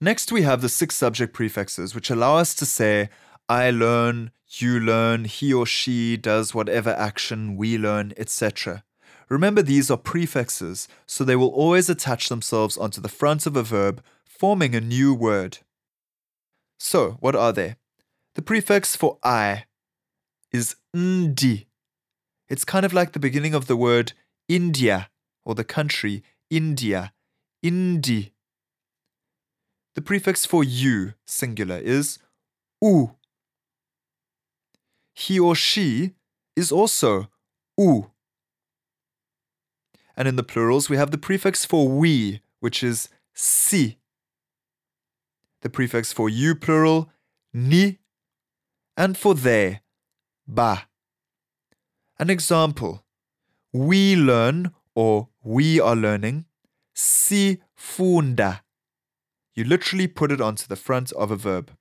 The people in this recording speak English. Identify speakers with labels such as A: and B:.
A: Next, we have the six subject prefixes, which allow us to say, I learn, you learn, he or she does whatever action, we learn, etc. Remember, these are prefixes, so they will always attach themselves onto the front of a verb, forming a new word. So, what are they? The prefix for I is ndi. It's kind of like the beginning of the word India or the country India, Indi. The prefix for you, singular, is u. He or she is also u. And in the plurals, we have the prefix for we, which is si. The prefix for you, plural, ni. And for they, ba. An example we learn or we are learning si funda you literally put it onto the front of a verb.